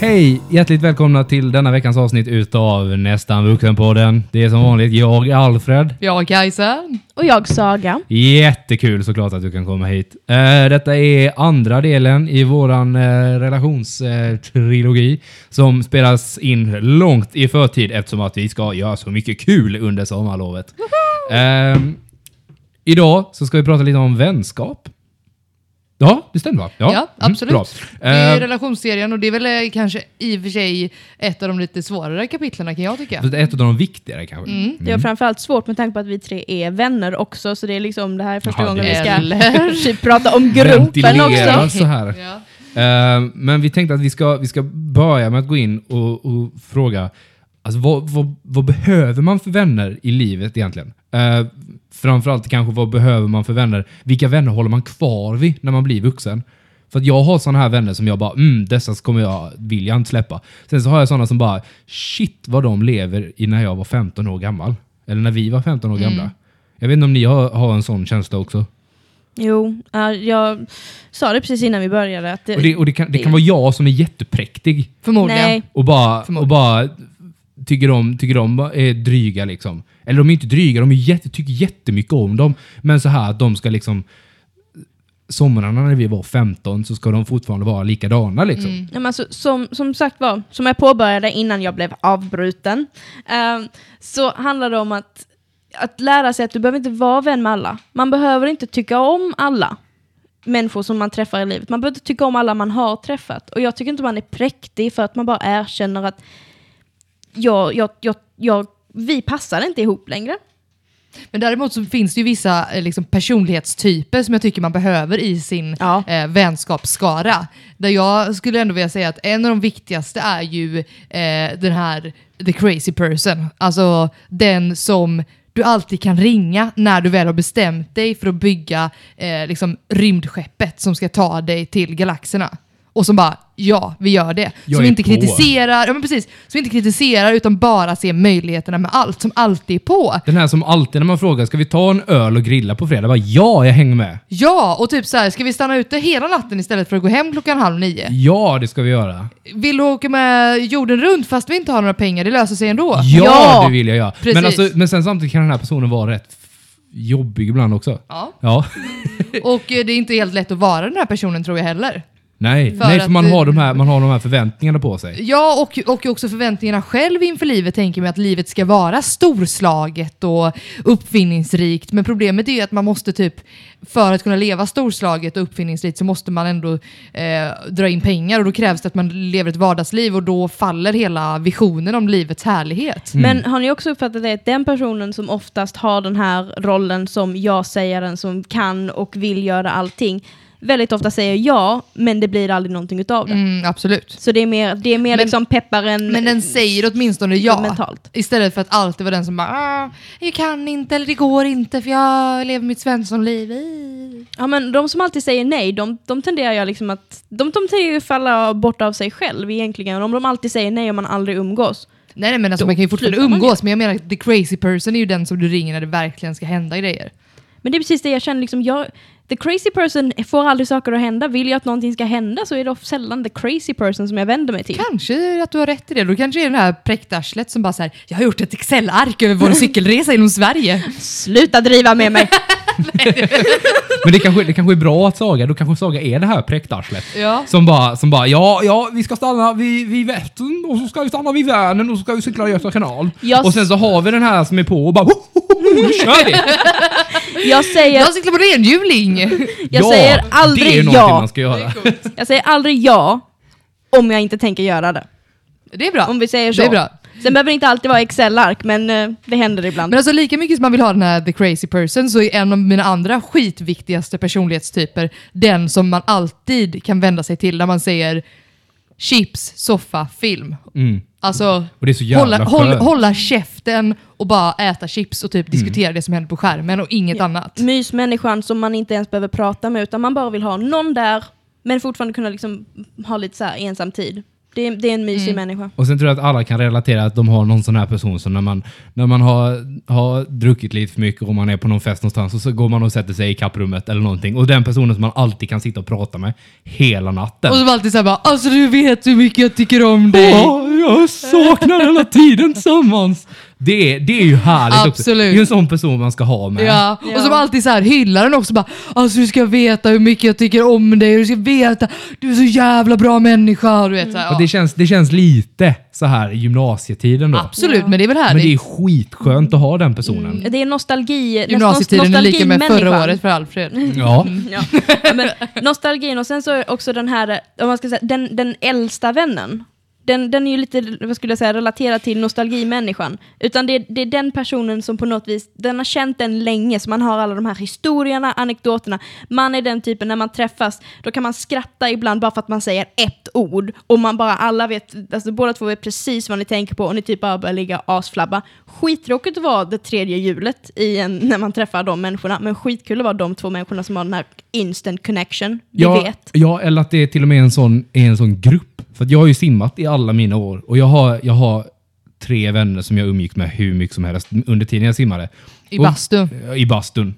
Hej! Hjärtligt välkomna till denna veckans avsnitt utav Nästan Vuxenpodden. Det är som vanligt jag, Alfred. Jag, Kajsa. Och jag Saga. Jättekul såklart att du kan komma hit. Eh, detta är andra delen i våran uh, relationstrilogi som spelas in långt i förtid eftersom att vi ska göra så mycket kul under sommarlovet. Eh, idag så ska vi prata lite om vänskap. Ja, det stämmer va? Ja, mm, absolut. bra. Det är Eh, relationsserien och det är väl eh, kanske i och för sig ett av de lite svårare kapitlen kan jag tycka. ett av de viktigare kanske. Mm. Det är framförallt svårt med tanke på att vi tre är vänner också, så det är liksom det här är första Jaha, gången vi ska Eller? typ prata om gruppen också. så här. Ja. Eh, men vi tänkte att vi ska, vi ska börja med att gå in och, och fråga alltså, vad, vad, vad behöver man för vänner i livet egentligen? Uh, framförallt kanske vad behöver man för vänner? Vilka vänner håller man kvar vid när man blir vuxen? För att jag har sådana här vänner som jag bara, mm, dessa kommer jag, vill jag inte släppa. Sen så har jag sådana som bara, shit vad de lever i när jag var 15 år gammal. Eller när vi var 15 år gamla. Jag vet inte om ni har, har en sån känsla också? Jo, ja, jag sa det precis innan vi började. Att det, Och det, och det, kan, det kan vara jag som är jättepräktig. Förmodligen. Nej, Och bara, och bara tycker de, tycker de eh, är dryga liksom. Eller de är inte dryga, de är jätte, tycker jättemycket om dem. Men så här att de ska liksom... Somrarna när vi var 15 så ska de fortfarande vara likadana liksom. Mm. Ja, men alltså, som, som sagt var, som jag påbörjade innan jag blev avbruten, eh, så handlar det om att, att lära sig att du behöver inte vara vän med alla. Man behöver inte tycka om alla människor som man träffar i livet. Man behöver inte tycka om alla man har träffat. Och jag tycker inte man är präktig för att man bara erkänner att jag, jag, jag, jag, vi passar inte ihop längre. Men däremot så finns det ju vissa eh, liksom, personlighetstyper som jag tycker man behöver i sin Ja. eh, vänskapsskara. Där jag skulle ändå vilja säga att en av de viktigaste är ju eh, den här the crazy person. Alltså den som du alltid kan ringa när du väl har bestämt dig för att bygga eh, liksom, rymdskeppet som ska ta dig till galaxerna. Och som bara, ja, vi gör det. Jag som är inte på. kritiserar, ja men precis, som inte kritiserar utan bara ser möjligheterna med allt, som alltid är på. Den här som alltid när man frågar, ska vi ta en öl och grilla på fredag? Bara, ja, jag hänger med. Ja, och typ så här, ska vi stanna ute hela natten istället för att gå hem klockan halv nio? Ja, det ska vi göra. Vill du åka med jorden runt fast vi inte har några pengar? Det löser sig ändå. Ja, Ja! det vill jag göra. Men, alltså, men sen samtidigt kan den här personen vara rätt jobbig ibland också. Ja. Ja. Och eh, det är inte helt lätt att vara den här personen tror jag heller. Nej, För Nej för att man du- har, de här, man har de här förväntningarna på sig. Ja, och, och också förväntningarna själv inför livet tänker mig att livet ska vara storslaget och uppfinningsrikt. Men problemet är ju att man måste typ, för att kunna leva storslaget och uppfinningsrikt så måste man ändå eh, dra in pengar och då krävs det att man lever ett vardagsliv och då faller hela visionen om livets härlighet. Men har ni också uppfattat det att den personen som oftast har den här rollen som ja-sägaren som kan och vill göra allting, väldigt ofta säger ja, men det blir aldrig någonting utav det. Mm, absolut. Så det är mer, det är mer Men- liksom pepparen Men den säger åtminstone ja. mentalt. Istället för att alltid vara den som bara ah, jag kan inte eller det går inte för jag lever mitt Svenssonliv. Ih." Ja, men de som alltid säger nej, de, de tenderar jag liksom att de, de tenderar ju att falla bort av sig själv egentligen. Om de alltid säger nej och man aldrig umgås. Nej, nej men alltså man kan ju fortfarande umgås men jag menar att the crazy person är ju den som du ringer när det verkligen ska hända grejer. Men det är precis det jag känner, liksom, jag, the crazy person får aldrig saker att hända. Vill jag att någonting ska hända så är det sällan the crazy person som jag vänder mig till. Kanske att du har rätt i det. Då kanske det är den här präktarslet som bara säger jag har gjort ett Excel-ark över vår cykelresa inom Sverige. Sluta driva med mig! Men det kanske, det kanske är bra att Saga, då kanske Saga är det här präktarslet. Ja. Som bara, som bara, ja, ja, vi ska stanna vid, vid Vättern och så ska vi stanna vid Vänern och så ska vi cykla Göta kanal. Jag Och sen så har vi den här som är på och bara, ho, ho, ho, nu kör vi! Jag säger, Jag cyklar på renhjuling! jag ja, säger det är aldrig någonting ja. man ska göra. Jag säger aldrig ja om jag inte tänker göra det. Det är bra. Om vi säger så. Det är bra. Sen behöver det inte alltid vara Excel-ark, men eh, det händer ibland. Men alltså lika mycket som man vill ha den här the crazy person så är en av mina andra skitviktigaste personlighetstyper den som man alltid kan vända sig till när man säger chips, soffa, film. Mm. Alltså Och det är så jävla hålla, håll, hålla käften och bara äta chips och typ diskutera det som händer på skärmen och inget Ja. annat. Mysmänniskan som man inte ens behöver prata med, utan man bara vill ha någon där, men fortfarande kunna liksom ha lite så här ensam tid. Det är, det är en mysig Mm. människa. Och sen tror jag att alla kan relatera att de har någon sån här person som när man, när man har, har druckit lite för mycket och man är på någon fest någonstans och så går man och sätter sig i kapprummet eller någonting. Och den personen som man alltid kan sitta och prata med hela natten. Och så var alltid såhär bara, alltså du vet hur mycket jag tycker om dig. Åh, jag saknar hela tiden tillsammans. Det är, det är ju härligt också. Absolut. Det är ju en sån person man ska ha med. Ja, Ja. och som alltid så här hyllar den också bara Alltså du ska veta hur mycket jag tycker om dig, du ska veta, du är så jävla bra människa. och Du vet, så här, Och ja. det känns, det känns lite så här i gymnasietiden då. Absolut, Ja. men det är väl Men härligt. det är skitskönt att ha den personen. Det är nostalgi. Gymnasietiden är lika med förra nostalgimänniskan. året för Alfred. Ja. Ja. Ja, men nostalgin och sen så också den här, om man ska säga, den, den äldsta vännen. Den, den är ju lite, vad skulle jag säga, relaterad till nostalgimänniskan. Utan det, det är den personen som på något vis, den har känt den länge, så man har alla de här historierna, anekdoterna. Man är den typen, när man träffas, då kan man skratta ibland bara för att man säger ett ord. Och man bara, alla vet, alltså båda två vet precis vad ni tänker på och ni typ bara börjar ligga asflabba. Skittråkigt att vara det tredje hjulet i en, när man träffar de människorna, men skitkul att vara de två människorna som har den här instant connection. Vi Ja, vet. ja, eller att det är till och med en sån, en sån grupp. För att jag har ju simmat i alla mina år och jag har, jag har tre vänner som jag umgicks med hur mycket som helst under tiden jag simmade. I bastun. I bastun.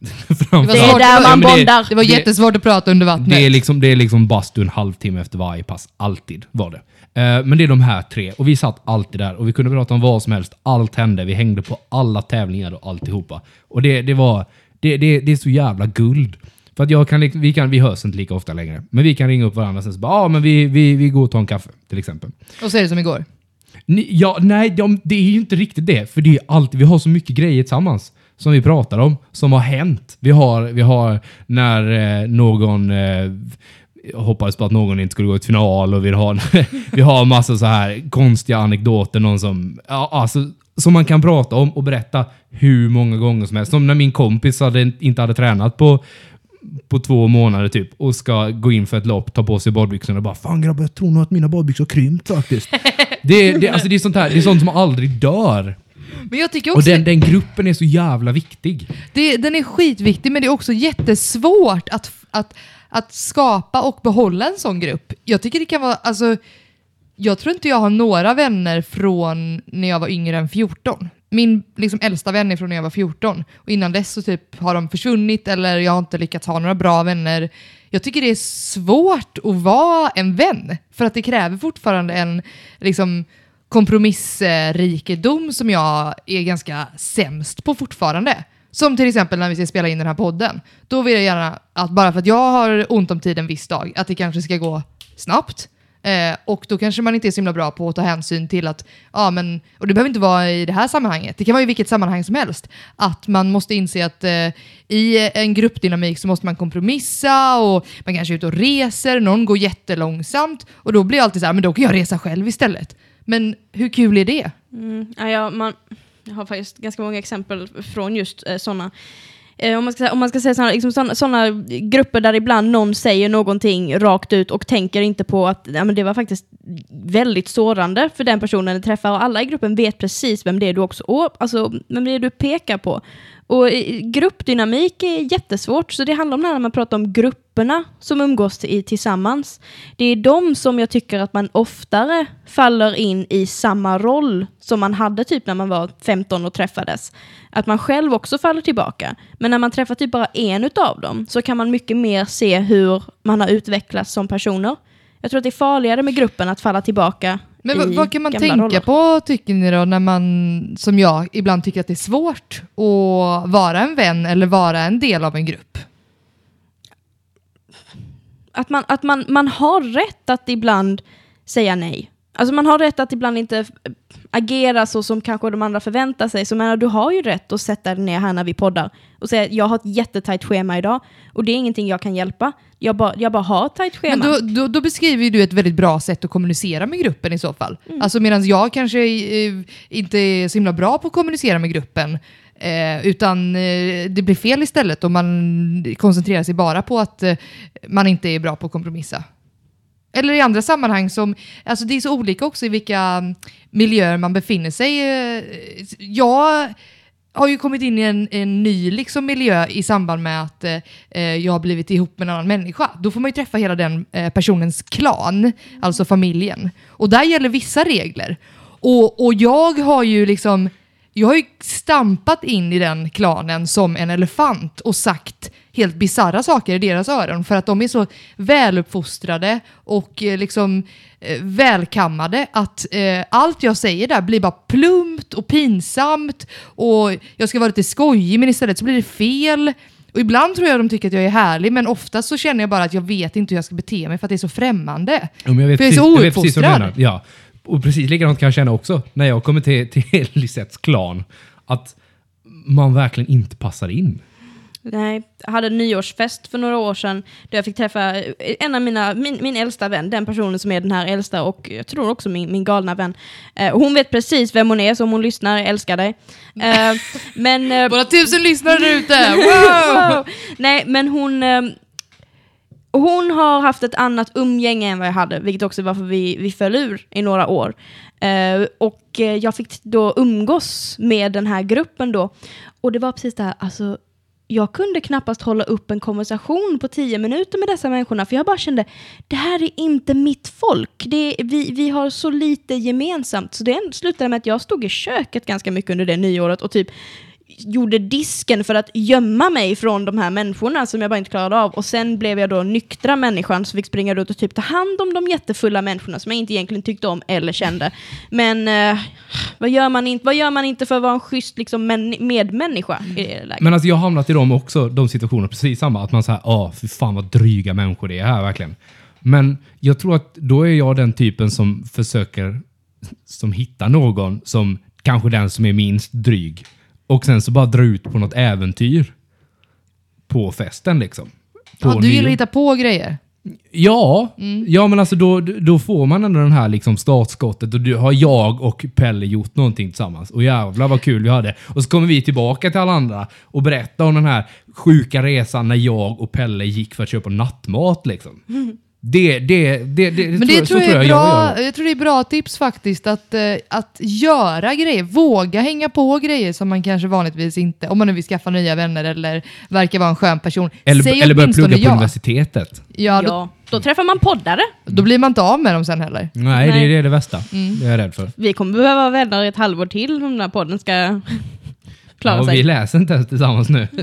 Det Det är där Ja, man men det- bondar. Det var Det- jättesvårt att prata under vattnet. Det är liksom, det är liksom bastu en halvtimme efter varje pass. Alltid var det. Eh, men det är de här tre. Och vi satt alltid där och vi kunde prata om vad som helst. Allt hände. Vi hängde på alla tävlingar och alltihopa. Och det, det var... Det, det, det är så jävla guld. För att jag kan, vi, kan, vi hörs inte lika ofta längre. Men vi kan ringa upp varandra och sen så bara, ah, men vi, vi, vi går och tar en kaffe till exempel. Och så är det som igår. Ni, ja, nej, de, det är ju inte riktigt det. För det är alltid, vi har så mycket grejer tillsammans som vi pratar om, som har hänt. Vi har, vi har när eh, någon eh, hoppades på att någon inte skulle gå till final och vi har, vi har massa så här konstiga anekdoter, någon som, ja, alltså, som man kan prata om och berätta hur många gånger som helst. Som när min kompis hade, inte hade tränat på på två månader typ och ska gå in för ett lopp, ta på sig badbyxorna och bara Fan grabbar, jag tror nog att mina badbyxor har krympt faktiskt. det, är- det, alltså, det är sånt här, det är sånt som aldrig dör. Men jag tycker Och också den, den gruppen är så jävla viktig. det, den är skitviktig, men det är också jättesvårt att, att, att skapa och behålla en sån grupp. Jag tycker det kan vara, alltså, jag tror inte jag har några vänner från när jag var yngre än 14. Min liksom, äldsta vän är från när jag var 14 och innan dess så typ har de försvunnit eller jag har inte lyckats ha några bra vänner. Jag tycker det är svårt att vara en vän för att det kräver fortfarande en liksom, kompromissrikedom som jag är ganska sämst på fortfarande. Som till exempel när vi ska spela in den här podden. Då vill jag gärna att bara för att jag har ont om tid en viss dag, att det kanske ska gå snabbt. Eh, och då kanske man inte är så himla bra på att ta hänsyn till att, ja men, och det behöver inte vara i det här sammanhanget, det kan vara i vilket sammanhang som helst, att man måste inse att eh, i en gruppdynamik så måste man kompromissa och man kanske är ute och reser, någon går jättelångsamt och då blir jag alltid så här, men då kan jag resa själv istället. Men hur kul är det? Mm, ja, ja, man, jag har faktiskt ganska många exempel från just eh, sådana. Eh, om, man ska, säga- om man ska säga sådana liksom såna, grupper där ibland någon säger någonting rakt ut och tänker inte på att ja, men det var faktiskt väldigt sårande för den personen du träffar och alla i gruppen vet precis vem det är du också alltså, vem det är du pekar på. Och gruppdynamik är jättesvårt, så det handlar om det här när man pratar om grupperna som umgås i, tillsammans. Det är de som jag tycker att man oftare faller in i samma roll som man hade typ när man var 15 och träffades. Att man själv också faller tillbaka. Men när man träffar typ bara en utav dem så kan man mycket mer se hur man har utvecklats som personer. Jag tror att det är farligare med gruppen att falla tillbaka men vad, kan man tänka roller. på tycker ni då när man, som jag, ibland tycker att det är svårt att vara en vän eller vara en del av en grupp? att man, att man, man har rätt att ibland säga nej. Alltså man har rätt att ibland inte f- agera så som kanske de andra förväntar sig. Så menar, du har ju rätt att sätta dig ner här när vi poddar och säga jag har ett jättetajt schema idag och det är ingenting jag kan hjälpa. Jag bara, jag bara har ett tajt schema. Men då, då, då beskriver du ett väldigt bra sätt att kommunicera med gruppen i så fall. Alltså medan jag kanske eh, inte är så himla bra på att kommunicera med gruppen, eh, utan eh, det blir fel istället om man koncentrerar sig bara på att eh, man inte är bra på att kompromissa. Eller i andra sammanhang som, alltså det är så olika också i vilka mm, miljöer man befinner sig. Jag har ju kommit in i en, en ny liksom, miljö i samband med att eh, eh, jag har blivit ihop med en annan människa. Då får man ju träffa hela den eh, personens klan, alltså familjen. Och där gäller vissa regler. Och, och jag har ju liksom, jag har ju stampat in i den klanen som en elefant och sagt helt bizarra saker i deras öron för att de är så väluppfostrade och eh, liksom eh, välkammade att eh, allt jag säger där blir bara plumpt och pinsamt och jag ska vara lite skojig men istället så blir det fel. Och ibland tror jag de tycker att jag är härlig men oftast så känner jag bara att jag vet inte hur jag ska bete mig för att det är så främmande. Ja, jag vet För jag är så jag vet precis ouppfostrad. Ja. Och precis likadant kan jag känna också när jag kommer till, till Lisettes klan. Att man verkligen inte passar in. Nej, jag hade en nyårsfest för några år sedan där jag fick träffa en av mina, min, min äldsta vän, den personen som är den här äldsta och jag tror också min, min galna vän. Eh, hon vet precis vem hon är, så om hon lyssnar, älskar dig. Eh, men... Eh, Våra tusen lyssnare där ute! Wow! Wow! Nej, men hon... Eh, hon har haft ett annat umgänge än vad jag hade, vilket också var varför vi, vi föll ur i några år. Eh, och eh, jag fick då umgås med den här gruppen då. Och det var precis det här, alltså jag kunde knappast hålla upp en konversation på tio minuter med dessa människorna, för jag bara kände, det här är inte mitt folk. Det är, vi, vi har så lite gemensamt. Så det slutade med att jag stod i köket ganska mycket under det nyåret och typ gjorde disken för att gömma mig från de här människorna som jag bara inte klarade av. Och sen blev jag då nyktra människan som fick springa runt och typ ta hand om de jättefulla människorna som jag inte egentligen tyckte om eller kände. Men eh, vad, gör man inte, vad gör man inte för att vara en schysst liksom, medmänniska i det läget? Men alltså jag har hamnat i dem också, de situationerna, precis samma. Att man säger, ja, fy fan vad dryga människor det är här verkligen. Men jag tror att då är jag den typen som försöker, som hittar någon som kanske den som är minst dryg. Och sen så bara dra ut på något äventyr. På festen liksom. På Ja, du att hitta på grejer. Ja, Mm. ja men alltså då, då får man ändå den här liksom startskottet och då har jag och Pelle gjort någonting tillsammans. Och jävlar vad kul vi hade. Och så kommer vi tillbaka till alla andra och berättar om den här sjuka resan när jag och Pelle gick för att köpa nattmat liksom. Det, det, det, det, Men det så tror jag, är jag bra, gör. jag tror det är bra tips faktiskt, att, eh, att göra grejer. Våga hänga på grejer som man kanske vanligtvis inte, om man nu vill skaffa nya vänner eller verkar vara en skön person. Eller, Säg eller börja plugga på ja. universitetet. Ja, då, Ja, då träffar man poddare. då blir man inte av med dem sen heller. Nej, det Nej. är det, är det värsta. Mm. Det är jag rädd för. Vi kommer behöva vara vänner i ett halvår till om den här podden ska klara Ja, och sig. vi läser inte ens tillsammans nu.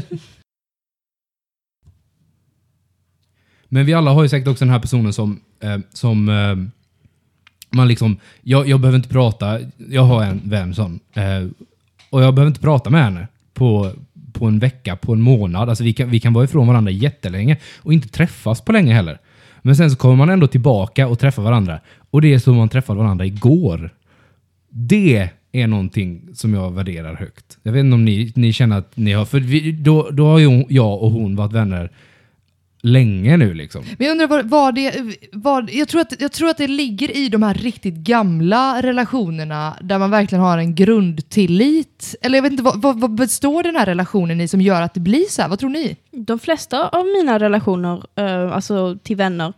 Men vi alla har ju säkert också den här personen som, eh, som eh, man liksom, jag, jag behöver inte prata, jag har en vän sån, eh, och jag behöver inte prata med henne på, på en vecka, på en månad. Alltså vi kan, vi kan vara ifrån varandra jättelänge och inte träffas på länge heller. Men sen så kommer man ändå tillbaka och träffar varandra. Och det är som man träffade varandra igår. Det är någonting som jag värderar högt. Jag vet inte om ni, ni känner att ni har... För vi, då, då har ju jag och hon varit vänner länge nu liksom. Men jag undrar vad, vad det... Vad, jag, tror att, jag tror att det ligger i de här riktigt gamla relationerna där man verkligen har en grundtillit. Eller jag vet inte, vad, vad, vad består den här relationen i som gör att det blir så här? Vad tror ni? De flesta av mina relationer, eh, alltså till vänner,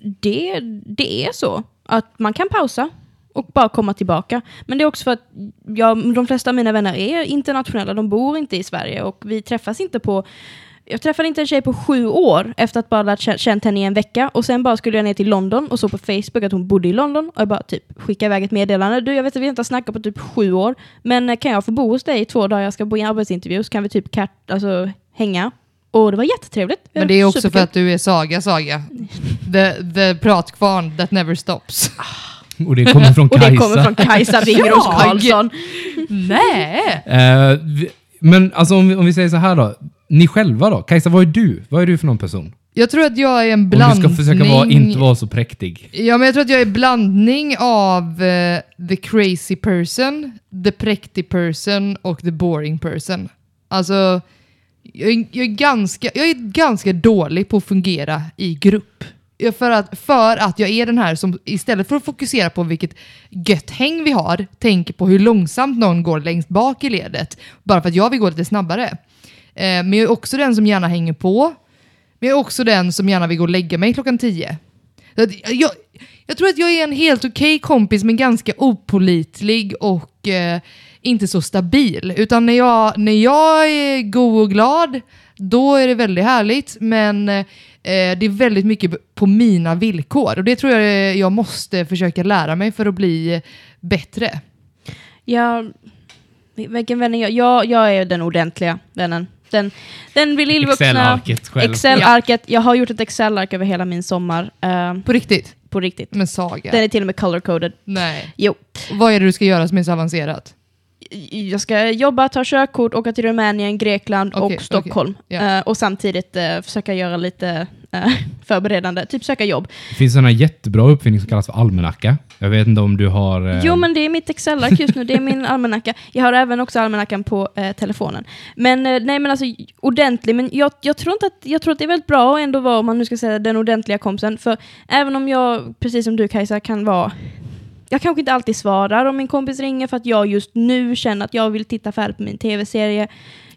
det, det är så att man kan pausa och bara komma tillbaka. Men det är också för att jag, de flesta av mina vänner är internationella, de bor inte i Sverige och vi träffas inte på jag träffade inte en tjej på sju år efter att bara lärt kä- känt henne i en vecka och sen bara skulle jag ner till London och såg på Facebook att hon bodde i London och jag bara typ skickade iväg ett meddelande. Du, jag vet att vi inte har snackat på typ sju år, men kan jag få bo hos dig i två dagar? Jag ska bo i en arbetsintervju så kan vi typ kat- alltså, hänga. Och det var jättetrevligt. Men det är också för att du är Saga, Saga. The, the pratkvarn that never stops. Och det kommer från Och Kajsa. det kommer från Kajsa Wingros? Karlsson. Nej! Eh, vi- men alltså om vi, om vi säger så här då. Ni själva då? Kajsa, vad är du? Vad är du för någon person? Jag tror att jag är en Om du blandning... ska försöka vara, inte vara så präktig. Ja, men jag tror att jag är blandning av eh, the crazy person, the präktig person och the boring person. Alltså, jag är, jag är, ganska, jag är ganska dålig på att fungera i grupp. För att, för att jag är den här som istället för att fokusera på vilket gött häng vi har, tänker på hur långsamt någon går längst bak i ledet. Bara för att jag vill gå lite snabbare. Eh, men jag är också den som gärna hänger på. Men jag är också den som gärna vill gå och lägga mig klockan tio. Så att Jag, jag tror att jag är en helt okej kompis men ganska opolitlig och eh, inte så stabil. Utan när jag, när jag är god och glad, då är det väldigt härligt. Men eh, det är väldigt mycket på mina villkor. Och det tror jag eh, jag måste försöka lära mig för att bli eh, bättre. Ja, vilken vän är jag? jag? Jag är den ordentliga vännen. Den, den vill illvuxna. Excel-arket själv. Excel-arket. Jag har gjort ett Excel-ark över hela min sommar. eh, På riktigt. på riktigt. Med Saga. Den är till och med color-coded. Nej. Jo. Vad är det du ska göra som är så avancerat? Jag ska jobba, ta körkort, åka till Rumänien, Grekland Okej, och Stockholm. Ja. Eh, och samtidigt eh, försöka göra lite eh, förberedande, typ söka jobb. Det finns en jättebra uppfinning som kallas för almanacka. Jag vet inte om du har... eh, Jo, men det är mitt Excel-ark just nu. Det är min almanacka. Jag har även också almanackan på eh, telefonen. Men eh, nej, men alltså ordentlig. Men jag, jag, tror inte att, jag tror att det är väldigt bra att ändå vara, om man nu ska säga den ordentliga kompisen. För även om jag, precis som du Kajsa, kan vara jag kanske inte alltid svarar om min kompis ringer för att jag just nu känner att jag vill titta färdigt på min tv-serie.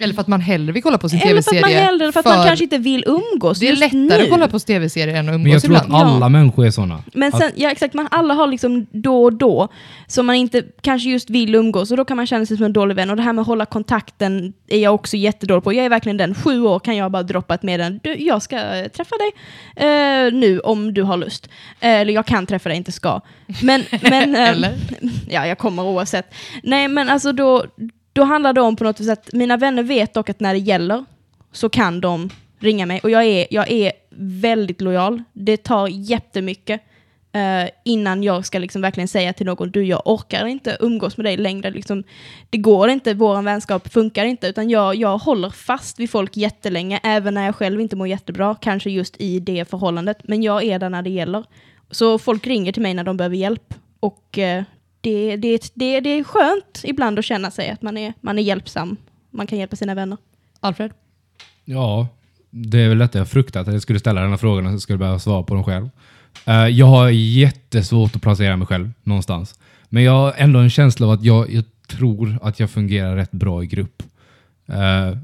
Eller för att man hellre vill kolla på sin Eller för att tv-serie. man hellre, för att man kanske inte vill umgås Det är just lättare nu. att kolla på tv-serier än att umgås Men jag tror att ibland. alla människor är sådana. Men sen, ja exakt, man alla har liksom då och då som man inte kanske just vill umgås och då kan man känna sig som en dålig vän. Och det här med att hålla kontakten är jag också jättedålig på. Jag är verkligen den, sju år kan jag bara droppa ett meddelande. Du, jag ska eh, träffa dig eh, nu om du har lust. Eh, eller jag kan träffa dig, inte ska. Men, men eh, Eller? ja, jag kommer oavsett. Nej, men alltså då, då handlar det om på något sätt att mina vänner vet dock att när det gäller så kan de ringa mig. Och jag är, jag är väldigt lojal. Det tar jättemycket uh, innan jag ska liksom verkligen säga till någon, du jag orkar inte umgås med dig längre. Liksom, det går inte, vår vänskap funkar inte. Utan jag, jag håller fast vid folk jättelänge, även när jag själv inte mår jättebra. Kanske just i det förhållandet. Men jag är där när det gäller. Så folk ringer till mig när de behöver hjälp. Och uh, det, det, det, det är skönt ibland att känna sig att man är, man är hjälpsam. Man kan hjälpa sina vänner. Alfred? Ja, det är väl detta jag fruktat, att jag skulle ställa den här frågan och så skulle jag behöva svara på dem själv. Eh, jag har jättesvårt att placera mig själv någonstans. Men jag har ändå en känsla av att jag, jag tror att jag fungerar rätt bra i grupp. Eh,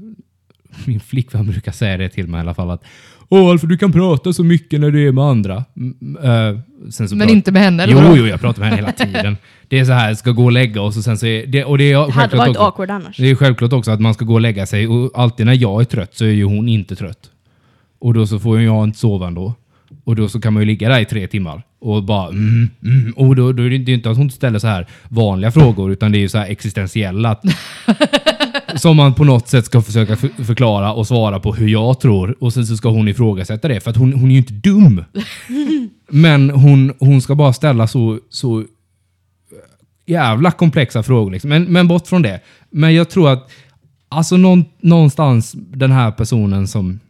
min flickvän brukar säga det till mig i alla fall att Åh, Alfred, du kan prata så mycket när du är med andra. Mm, sen så Men pratar- inte med henne? eller Jo, jo, jag pratar med henne hela tiden. Det är så här, ska gå och lägga oss och sen så är det, och det är Det hade varit också, awkward annars. det är självklart också att man ska gå och lägga sig och alltid när jag är trött så är ju hon inte trött. Och då så får ju jag inte sova ändå. Och då så kan man ju ligga där i tre timmar och bara mm, mm. Och då, då är det inte- inte att hon ställer så här vanliga frågor utan det är ju så här existentiella. Som man på något sätt ska försöka för, förklara och svara på hur jag tror. Och sen så ska hon ifrågasätta det för att hon, hon är ju inte dum. Men hon, hon ska bara ställa så, så jävla komplexa frågor. Liksom. Men, men bort från det. Men jag tror att alltså någon, någonstans den här personen som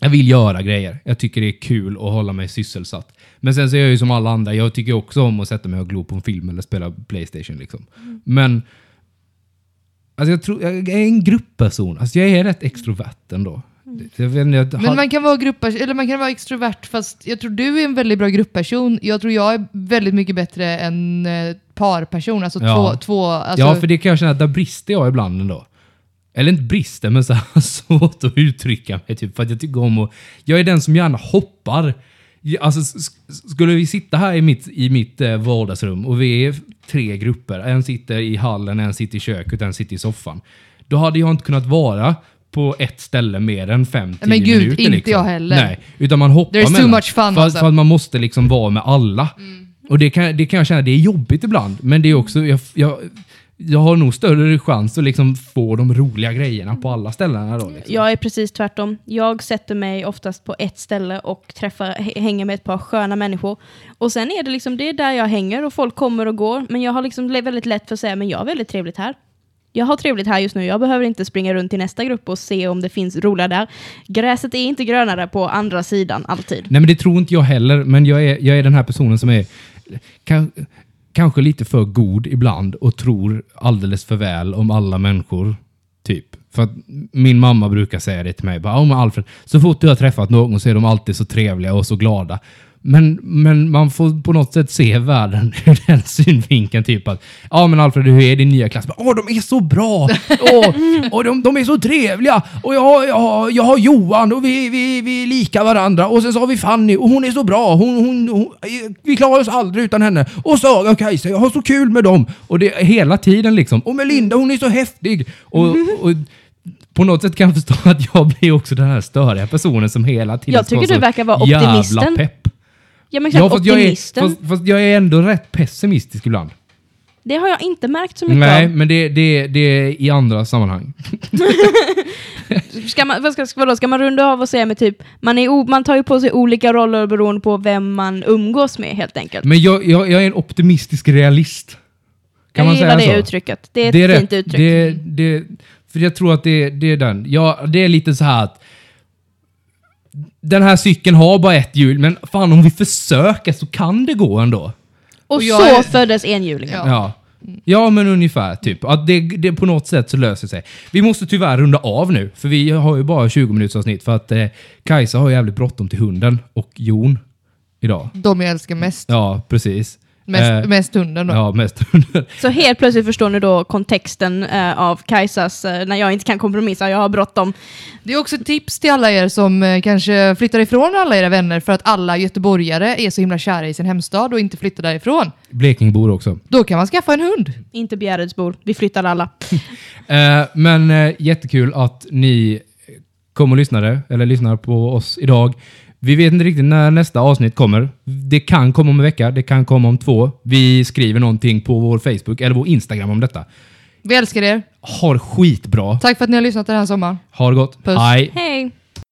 jag vill göra grejer. Jag tycker det är kul att hålla mig sysselsatt. Men sen så är jag ju som alla andra. Jag tycker också om att sätta mig och glo på en film eller spela Playstation. Liksom. Men alltså jag, tror, jag är en gruppperson. Alltså jag är rätt extrovert ändå. Jag vet inte, jag, Men man kan vara gruppers eller man kan vara extrovert fast jag tror du är en väldigt bra gruppperson. Jag tror jag är väldigt mycket bättre än eh, parperson. Alltså Ja. två, två alltså, Ja, för det kan jag känna att där brister jag ibland ändå. Eller inte brister, men så här svårt att uttrycka mig. Typ, för att jag tycker om att... Jag är den som gärna hoppar. Alltså, skulle vi sitta här i mitt, i mitt eh, vardagsrum och vi är tre grupper. En sitter i hallen, en sitter i köket, en sitter i soffan. Då hade jag inte kunnat vara på ett ställe mer än fem, tio Men gud, minuter. inte liksom. jag heller. Nej, utan man hoppar There's too mellan. much fun, för, alltså. för att man måste liksom vara med alla. Och det kan, det kan jag känna, det är jobbigt ibland. Men det är också, jag, jag, jag har nog större chans att liksom få de roliga grejerna på alla ställena då. Liksom. Jag är precis tvärtom. Jag sätter mig oftast på ett ställe och träffar, hänger med ett par sköna människor. Och sen är det liksom, det är där jag hänger och folk kommer och går. Men jag har liksom väldigt lätt för att säga, men jag har väldigt trevligt här. Jag har trevligt här just nu, jag behöver inte springa runt till nästa grupp och se om det finns roliga där. Gräset är inte grönare på andra sidan, alltid. Nej men det tror inte jag heller, men jag är, jag är den här personen som är kan, kanske lite för god ibland och tror alldeles för väl om alla människor. Typ. För att min mamma brukar säga det till mig. Bara, oh, Alfred, så fort du har träffat någon så är de alltid så trevliga och så glada. Men, men man får på något sätt se världen ur den synvinkeln. Typ att, ja men Alfred, hur är din nya klass? Åh, de är så bra! Och, och de, de är så trevliga! Och jag, har- jag, har- jag har Johan och vi, vi, vi är lika varandra. Och sen så har vi Fanny och hon är så bra. Hon, hon, hon, vi klarar oss aldrig utan henne. Och Saga och Kajsa, jag har så kul med dem. Och det hela tiden liksom. Och Melinda, hon är så häftig. Och, och på något sätt kan jag förstå att jag blir också den här störiga personen som hela tiden Jag tycker du verkar vara Jävla optimisten. pepp. Ja men exakt, Ja, fast jag, är, fast, fast jag är ändå rätt pessimistisk ibland. Det har jag inte märkt så mycket Nej, av. men det, det, det är i andra sammanhang. Ska man, vad ska, vadå, ska man runda av och säga med typ, man, är o, man tar ju på sig olika roller beroende på vem man umgås med helt enkelt. Men jag, jag, jag är en optimistisk realist. Kan jag man säga det så? uttrycket. Det är ett det är fint rätt. uttryck. Det, det, för jag tror att det, det är den. Ja, det är lite så här att den här cykeln har bara ett hjul, men fan om vi försöker så kan det gå ändå. och Och så är- föddes enhjulingen. Ja. Ja. Ja, men ungefär. Typ. Att det, det på något sätt så löser sig. Vi måste tyvärr runda av nu, för vi har ju bara 20 minuters avsnitt för att eh, Kajsa har jävligt bråttom till hunden och Jon idag. De jag älskar mest. Ja, precis. Mest, Eh, mest hunden då. Ja, mest hunden. Så helt plötsligt förstår ni då kontexten eh, av Kajsas, eh, när jag inte kan kompromissa, jag har bråttom. Det är också ett tips till alla er som eh, kanske flyttar ifrån alla era vänner för att alla göteborgare är så himla kära i sin hemstad och inte flyttar därifrån. Blekingbor också. Då kan man skaffa en hund. Inte Bjäredsbor, vi flyttar alla. Eh, men eh, jättekul att ni kom och lyssnade, eller lyssnar på oss idag. Vi vet inte riktigt när nästa avsnitt kommer. Det kan komma om en vecka, det kan komma om två. Vi skriver någonting på vår Facebook eller vår Instagram om detta. Vi älskar er. Ha det skitbra. Tack för att ni har lyssnat den här sommaren. Ha det gott. Puss. Hej. Hej!